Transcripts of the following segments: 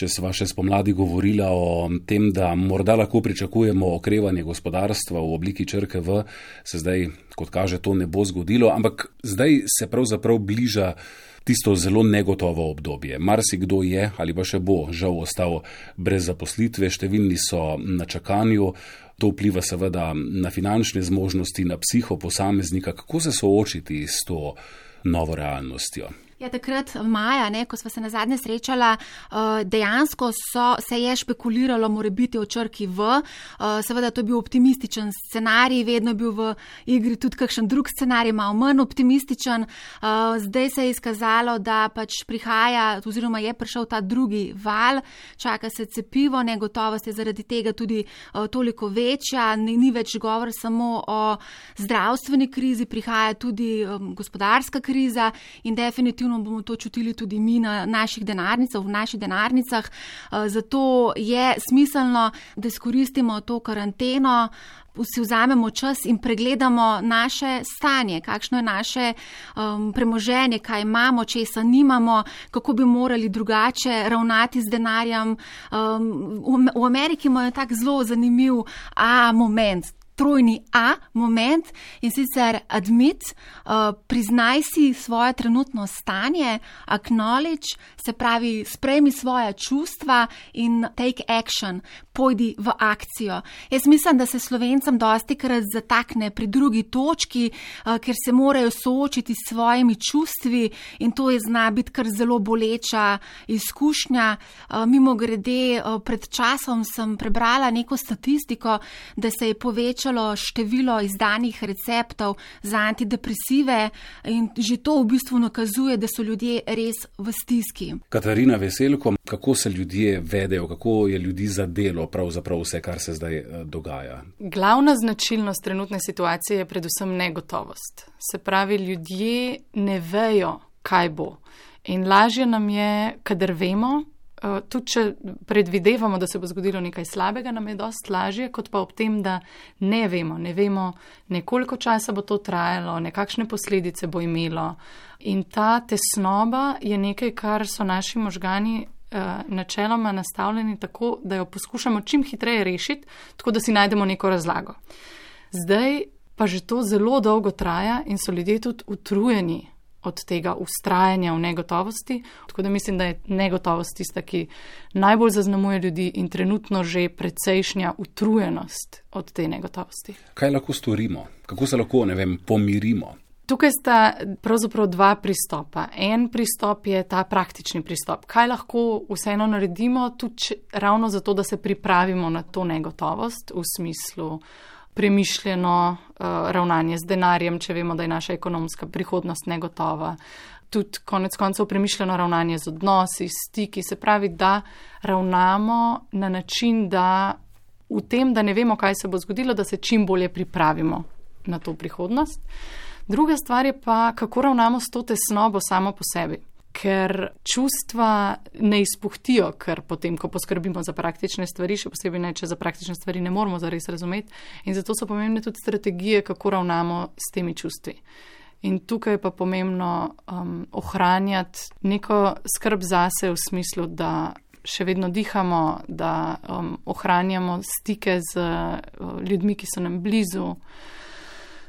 če sva še spomladi govorila o tem, da morda lahko pričakujemo okrevanje gospodarstva v obliki črke V, se zdaj, kot kaže, to ne bo zgodilo, ampak zdaj se pravzaprav bliža tisto zelo negotovo obdobje. Marsikdo je ali pa še bo žal ostal brez zaposlitve, številni so na čakanju. To vpliva seveda na finančne zmožnosti, na psiho posameznika, kako se soočiti s to novo realnostjo. Ja, takrat maja, ne, ko smo se na zadnje srečala, eh, dejansko so, se je špekuliralo, mora biti o črki V. Eh, seveda to je bil optimističen scenarij, vedno je bil v igri tudi kakšen drug scenarij, malo manj optimističen. Eh, zdaj se je izkazalo, da pač prihaja, oziroma je prišel ta drugi val, čaka se cepivo, negotovost je zaradi tega tudi toliko večja, ni, ni več govor samo o zdravstveni krizi, prihaja tudi gospodarska kriza in definitivno definitivno bomo to čutili tudi mi na naših denarnicah, v naših denarnicah. Eh, zato je smiselno, da izkoristimo to karanteno. Vsi vzamemo čas in pregledamo naše stanje, kakšno je naše um, premoženje, kaj imamo, česa nimamo, kako bi morali drugače ravnati z denarjem. Um, v Ameriki imajo tak zelo zanimiv a moment trojni A moment in sicer admit, uh, priznaj si svoje trenutno stanje, acknowledge, se pravi, sprejmi svoje čustva in take action, pojdi v akcijo. Jaz mislim, da se slovencem dosti krat zatakne pri drugi točki, uh, ker se morajo soočiti s svojimi čustvi in to je zna biti kar zelo boleča izkušnja. Uh, mimo grede, uh, pred časom sem prebrala neko statistiko, da se je povečalo povečalo število izdanih receptov za antidepresive in že to v bistvu nakazuje, da so ljudje res v stiski. Katarina Veselko, kako se ljudje vedejo, kako je ljudi zadelo pravzaprav vse, kar se zdaj eh, dogaja? Glavna značilnost trenutne situacije je predvsem negotovost. Se pravi, ljudje ne vejo, kaj bo. In lažje nam je, kadar vemo, tudi če predvidevamo, da se bo zgodilo nekaj slabega, nam je dost lažje, kot pa ob tem, da ne vemo, ne vemo, nekoliko časa bo to trajalo, nekakšne posledice bo imelo. In ta tesnoba je nekaj, kar so naši možgani uh, načeloma nastavljeni tako, da jo poskušamo čim hitreje rešiti, tako da si najdemo neko razlago. Zdaj pa že to zelo dolgo traja in so ljudje tudi utrujeni od tega ustrajanja v negotovosti. Tako da mislim, da je negotovost tista, ki najbolj zaznamuje ljudi in trenutno že precejšnja utrujenost od te negotovosti. Kaj lahko storimo? Kako se lahko, ne vem, pomirimo? Tukaj sta pravzaprav dva pristopa. En pristop je ta praktični pristop. Kaj lahko vseeno naredimo, tudi ravno zato, da se pripravimo na to negotovost v smislu premišljeno uh, ravnanje z denarjem, če vemo, da je naša ekonomska prihodnost negotova. Tudi konec koncev premišljeno ravnanje z odnosi, stiki, se pravi, da ravnamo na način, da v tem, da ne vemo, kaj se bo zgodilo, da se čim bolje pripravimo na to prihodnost. Druga stvar je pa, kako ravnamo s to tesnobo samo po sebi ker čustva ne izpuhtijo, ker potem, ko poskrbimo za praktične stvari, še posebej ne, če za praktične stvari ne moramo zares razumeti. In zato so pomembne tudi strategije, kako ravnamo s temi čustvi. In tukaj je pa pomembno um, ohranjati neko skrb zase v smislu, da še vedno dihamo, da um, ohranjamo stike z uh, ljudmi, ki so nam blizu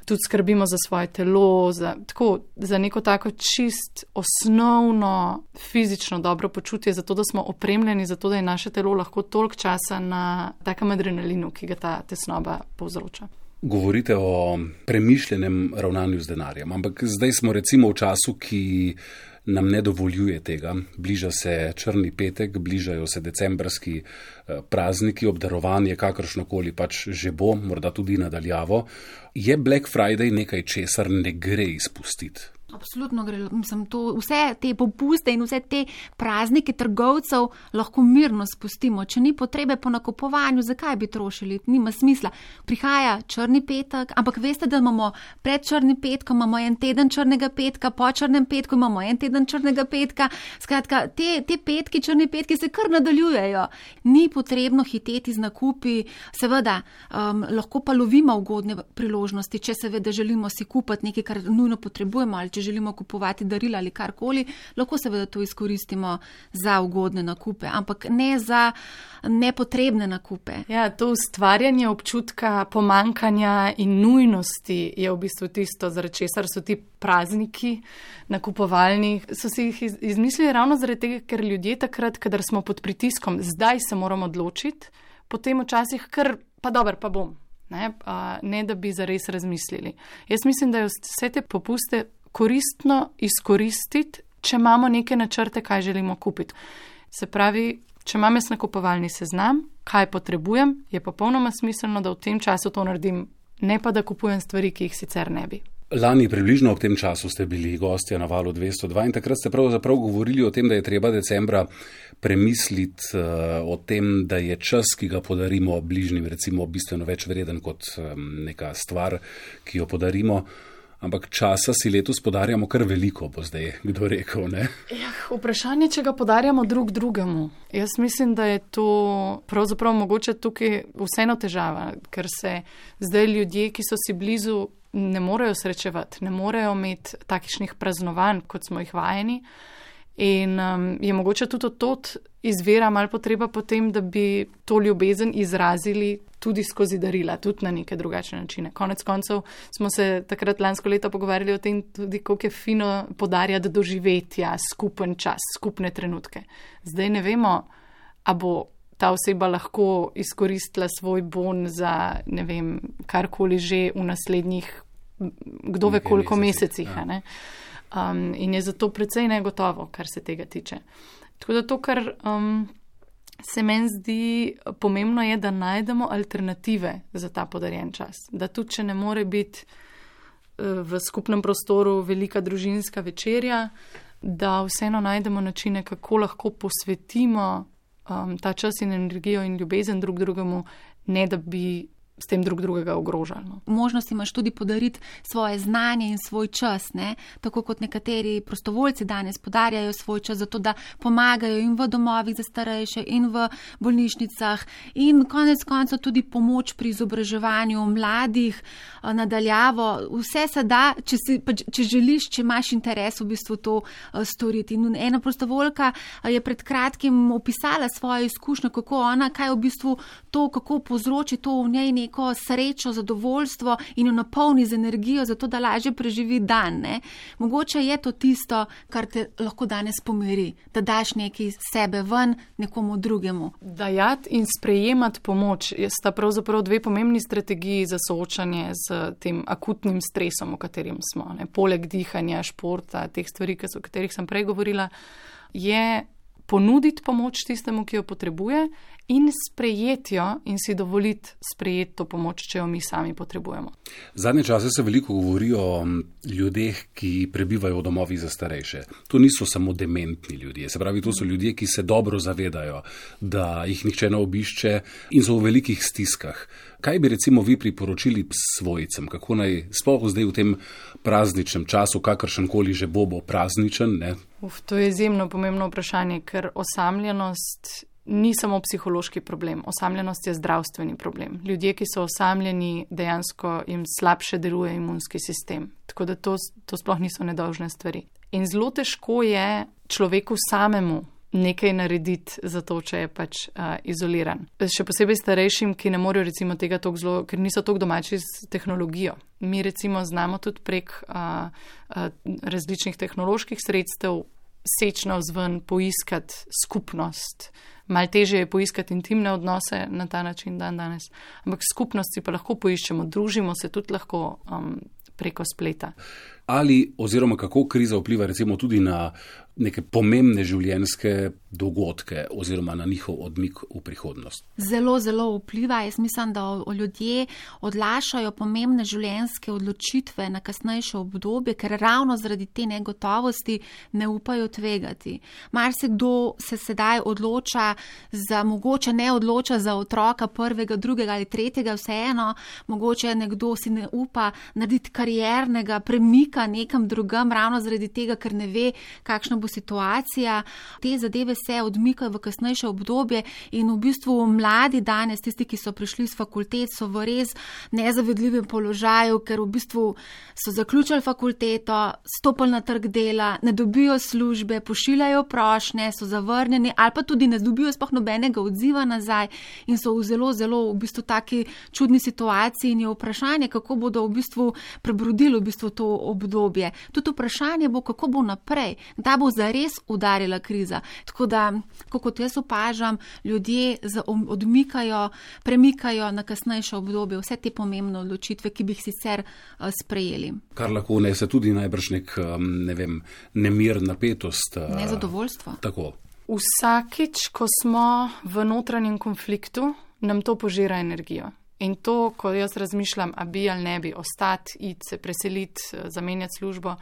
tudi skrbimo za svoje telo, za, tako, za neko tako čist osnovno fizično dobro počutje, zato da smo opremljeni, zato da je naše telo lahko toliko časa na takem adrenalinu, ki ga ta tesnoba povzroča. Govorite o premišljenem ravnanju z denarjem, ampak zdaj smo recimo v času, ki nam ne dovoljuje tega. Bliža se črni petek, bližajo se decembrski eh, prazniki, obdarovanje, kakršnokoli pač že bo, morda tudi nadaljavo. Je Black Friday nekaj, česar ne gre izpustiti? Absolutno gre. Mislim, to, vse te popuste in vse te praznike trgovcev lahko mirno spustimo. Če ni potrebe po nakupovanju, zakaj bi trošili? Nima smisla. Prihaja črni petek, ampak veste, da imamo pred črnim petkom, imamo en teden črnega petka, po črnem petku imamo en teden črnega petka. Skratka, te, te petki, črni petki se kar nadaljujejo. Ni potrebno hiteti z nakupi. Seveda, um, lahko pa lovimo ugodne priložnosti, če seveda želimo si kupiti nekaj, kar nujno potrebujemo ali če če želimo kupovati darila ali karkoli, lahko seveda to izkoristimo za ugodne nakupe, ampak ne za nepotrebne nakupe. Ja, to ustvarjanje občutka pomankanja in nujnosti je v bistvu tisto, zaradi česar so ti prazniki nakupovalni. So si jih izmislili ravno zaradi tega, ker ljudje takrat, kadar smo pod pritiskom, zdaj se moramo odločiti, potem včasih kar, pa dobro, pa bom. Ne, ne da bi zares razmislili. Jaz mislim, da je vse te popuste koristno izkoristiti, če imamo neke načrte, kaj želimo kupiti. Se pravi, če imam jaz nakupovalni seznam, kaj potrebujem, je popolnoma smiselno, da v tem času to naredim, ne pa da kupujem stvari, ki jih sicer ne bi. Lani približno ob tem času ste bili gostja na valu 202 in takrat ste pravzaprav govorili o tem, da je treba decembra premisliti uh, o tem, da je čas, ki ga podarimo bližnjim, recimo bistveno več vreden kot neka stvar, ki jo podarimo. Ampak časa si letos podarjamo kar veliko, bo zdaj kdo rekel. Ja, vprašanje, če ga podarjamo drug drugemu. Jaz mislim, da je to pravzaprav mogoče tukaj vseeno težava, ker se zdaj ljudje, ki so si blizu, ne morejo srečevati, ne morejo imeti takšnih praznovanj, kot smo jih vajeni. In um, je mogoče tudi od izvira malo potreba potem, da bi to ljubezen izrazili tudi skozi darila, tudi na neke drugačne načine. Konec koncev smo se takrat lansko leto pogovarjali o tem, tudi kako je fino podarjati doživetja, skupen čas, skupne trenutke. Zdaj ne vemo, a bo ta oseba lahko izkoristila svoj bon za ne vem, karkoli že v naslednjih, kdo ve koliko mesecih. mesecih ja. Um, in je zato precej negotovo, kar se tega tiče. Tako da to, kar um, se meni zdi pomembno, je, da najdemo alternative za ta podarjen čas. Da tudi, če ne more biti uh, v skupnem prostoru velika družinska večerja, da vseeno najdemo načine, kako lahko posvetimo um, ta čas in energijo in ljubezen drug drugemu, ne da bi s tem drug drugega ogrožali. No. Možnost imaš tudi podariti svoje znanje in svoj čas, ne? tako kot nekateri prostovoljci danes podarjajo svoj čas za to, da pomagajo in v domovih za starejše in v bolnišnicah in konec koncev tudi pomoč pri izobraževanju mladih eh, nadaljavo. Vse se da, če, si, če želiš, če imaš interes v bistvu to eh, storiti. In ena prostovoljka eh, je pred kratkim opisala svojo izkušnjo, kako ona, kaj v bistvu to, kako povzroči to v njej nekaj neko srečo, zadovoljstvo in jo napolni z energijo, zato da lažje preživi dan. Ne? Mogoče je to tisto, kar te lahko danes pomiri, da daš nekaj sebe ven nekomu drugemu. Dajati in sprejemati pomoč sta pravzaprav dve pomembni strategiji za soočanje z tem akutnim stresom, v katerem smo. Ne? Poleg dihanja, športa, teh stvari, o katerih sem prej govorila, je ponuditi pomoč tistemu, ki jo potrebuje, in sprejeti jo in si dovoliti sprejeti to pomoč, če jo mi sami potrebujemo. Zadnje čase se veliko govori o ljudeh, ki prebivajo v domovih za starejše. To niso samo dementni ljudje, se pravi, to so ljudje, ki se dobro zavedajo, da jih nihče ne obišče in so v velikih stiskah. Kaj bi recimo vi priporočili svojcem, kako naj sploh zdaj v tem prazničnem času, kakršen koli že bo, bo prazničen? Uf, to je izjemno pomembno vprašanje, ker osamljenost ni samo psihološki problem, osamljenost je zdravstveni problem. Ljudje, ki so osamljeni, dejansko jim slabše deluje imunski sistem. Tako da to, to sploh niso nedolžne stvari. In zelo težko je človeku samemu nekaj narediti za to, če je pač uh, izoliran. Še posebej starejšim, ki ne morejo recimo tega tako zelo, ker niso tako domači z tehnologijo. Mi recimo znamo tudi prek uh, uh, različnih tehnoloških sredstev sečno vzven poiskati skupnost. Mal teže je poiskati intimne odnose na ta način dan danes, ampak skupnosti pa lahko poiščemo, družimo se tudi lahko um, preko spleta. Ali oziroma kako kriza vpliva recimo tudi na neke pomembne življenjske dogodke oziroma na njihov odmik v prihodnost? Zelo, zelo vpliva. Jaz mislim, da ljudje odlašajo pomembne življenjske odločitve na kasnejše obdobje, ker ravno zaradi te negotovosti ne upajo tvegati. Mar se kdo se sedaj odloča za, mogoče ne odloča za otroka prvega, drugega ali tretjega, vseeno, mogoče nekdo si ne upa narediti kariernega premika odmika nekam drugam, ravno zaradi tega, ker ne ve, kakšna bo situacija. Te zadeve se odmikajo v kasnejše obdobje in v bistvu mladi danes, tisti, ki so prišli z fakultet, so v res nezavedljivem položaju, ker v bistvu so zaključili fakulteto, stopili na trg dela, ne dobijo službe, pošiljajo prošnje, so zavrnjeni ali pa tudi ne dobijo spoh nobenega odziva nazaj in so v zelo, zelo v bistvu taki čudni situaciji in je vprašanje, kako bodo v bistvu prebrodili v bistvu to obdobje. Tudi vprašanje bo, kako bo naprej, da bo zares udarila kriza. Tako da, kot jaz opažam, ljudje odmikajo, premikajo na kasnejše obdobje vse te pomembne odločitve, ki bi jih sicer uh, sprejeli. Kar lahko nese tudi najbrž nek ne vem, nemir, napetost. Uh, Nezadovoljstvo. Tako. Vsakič, ko smo v notranjem konfliktu, nam to požira energijo. In to, ko jaz razmišljam, a bi ali ne bi ostati, iti se preseliti, zamenjati službo,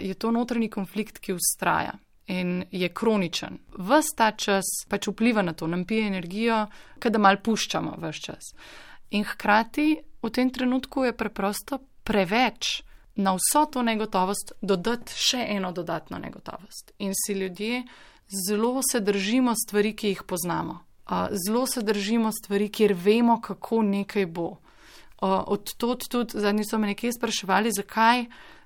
je to notranji konflikt, ki ustraja in je kroničen. Ves ta čas pač vpliva na to, nam pije energijo, kada mal puščamo vse čas. In hkrati v tem trenutku je preprosto preveč na vso to negotovost dodati še eno dodatno negotovost. In si ljudje zelo se držimo stvari, ki jih poznamo zelo se držimo stvari, kjer vemo, kako nekaj bo. Od tod tudi zadnji so me nekje spraševali, zakaj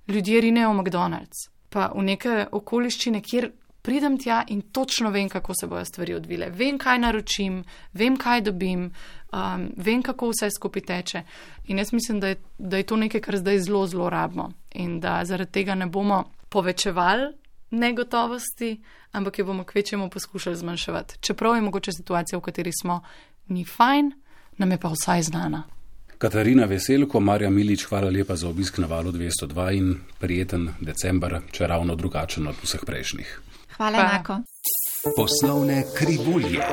ljudje rinejo v McDonald's. Pa v neke okoliščine, kjer pridem tja in točno vem, kako se bojo stvari odvile. Vem, kaj naročim, vem, kaj dobim, um, vem, kako vse skupaj teče. In jaz mislim, da je, da je to nekaj, kar zdaj zelo, zelo rabimo in da zaradi tega ne bomo povečevali negotovosti, ampak jo bomo kvečemu poskušali zmanjševati. Čeprav je mogoče situacija, v kateri smo, ni fajn, nam je pa vsaj znana. Katarina Veselko, Marja Milič, hvala lepa za obisk na valu 202 in prijeten december, če ravno drugačen od vseh prejšnjih. Hvala enako. Poslovne krivulje.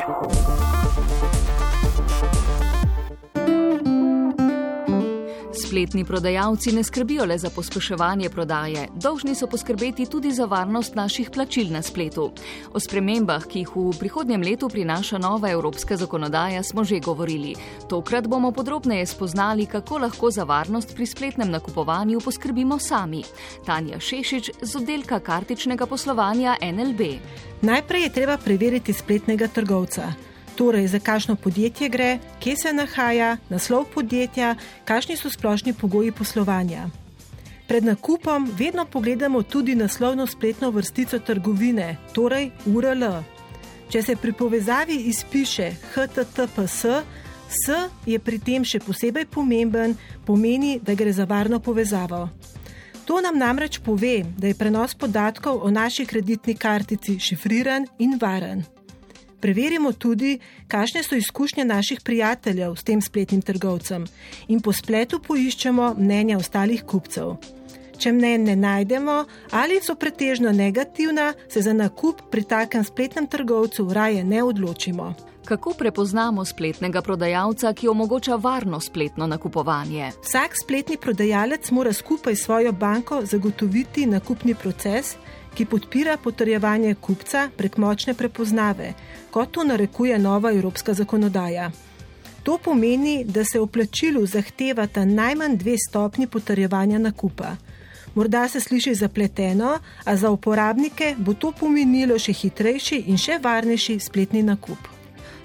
Spletni prodajalci ne skrbijo le za pospeševanje prodaje, dolžni so poskrbeti tudi za varnost naših plačil na spletu. O spremembah, ki jih v prihodnjem letu prinaša nova evropska zakonodaja, smo že govorili. Tokrat bomo podrobneje spoznali, kako lahko za varnost pri spletnem nakupovanju poskrbimo sami. Tanja Šešič z oddelka kartičnega poslovanja NLB. Najprej je treba preveriti spletnega trgovca torej za kakšno podjetje gre, kje se nahaja, naslov podjetja, kakšni so splošni pogoji poslovanja. Pred nakupom vedno pogledamo tudi naslovno spletno vrstico trgovine, torej URL. Če se pri povezavi izpiše HTTPS, S je pri tem še posebej pomemben, pomeni, da gre za varno povezavo. To nam namreč pove, da je prenos podatkov o naši kreditni kartici šifriran in varen. Preverimo tudi, kakšne so izkušnje naših prijateljev s tem spletnim trgovcem in po spletu poiščemo mnenja ostalih kupcev. Če mnen ne najdemo ali so pretežno negativna, se za nakup pri takem spletnem trgovcu raje ne odločimo. Kako prepoznamo spletnega prodajalca, ki omogoča varno spletno nakupovanje? Vsak spletni prodajalec mora skupaj s svojo banko zagotoviti nakupni proces, ki podpira potrjevanje kupca prek močne prepoznave, kot to narekuje nova evropska zakonodaja. To pomeni, da se v plačilu zahtevata najmanj dve stopni potrjevanja nakupa. Morda se sliši zapleteno, a za uporabnike bo to pomenilo še hitrejši in še varnejši spletni nakup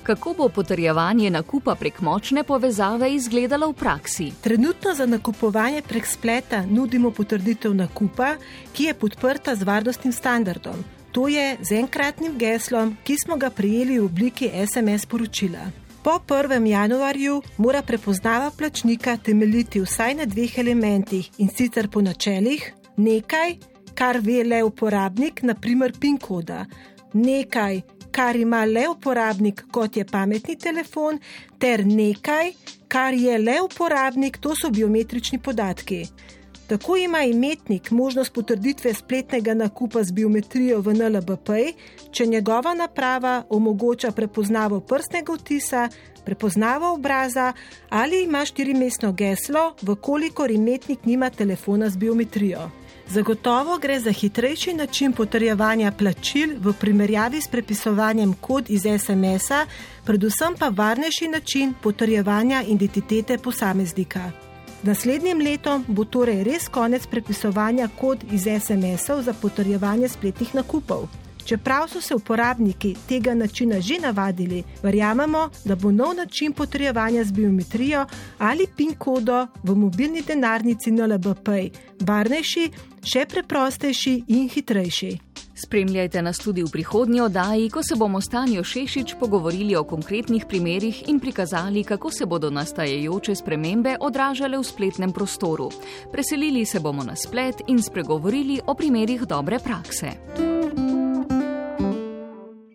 kako bo potrjevanje nakupa prek močne povezave izgledalo v praksi. Trenutno za nakupovanje prek spleta nudimo potrditev nakupa, ki je podprta z varnostnim standardom. To je z enkratnim geslom, ki smo ga prijeli v obliki SMS poročila. Po 1. januarju mora prepoznava plačnika temeljiti vsaj na dveh elementih in sicer po načelih nekaj, kar ve le uporabnik, naprimer PIN koda, nekaj, kar ima le uporabnik, kot je pametni telefon, ter nekaj, kar je le uporabnik, to so biometrični podatki. Tako ima imetnik možnost potrditve spletnega nakupa z biometrijo v NLBP, če njegova naprava omogoča prepoznavo prstnega vtisa, prepoznavo obraza ali ima štirimestno geslo, vkolikor imetnik nima telefona z biometrijo. Zagotovo gre za hitrejši način potrjevanja plačil v primerjavi s prepisovanjem kod iz SMS-a, predvsem pa varnejši način potrjevanja identitete posameznika. Naslednjim letom bo torej res konec prepisovanja kod iz SMS-ov za potrjevanje spletnih nakupov. Čeprav so se uporabniki tega načina že navadili, verjamemo, da bo nov način potrjevanja z biometrijo ali PIN kodo v mobilni denarnici NLBP varnejši, še preprostejši in hitrejši. Spremljajte nas tudi v prihodnji oddaji, ko se bomo s Tanjo Šešič pogovorili o konkretnih primerih in prikazali, kako se bodo nastajajoče spremembe odražale v spletnem prostoru. Preselili se bomo na splet in spregovorili o primerih dobre prakse.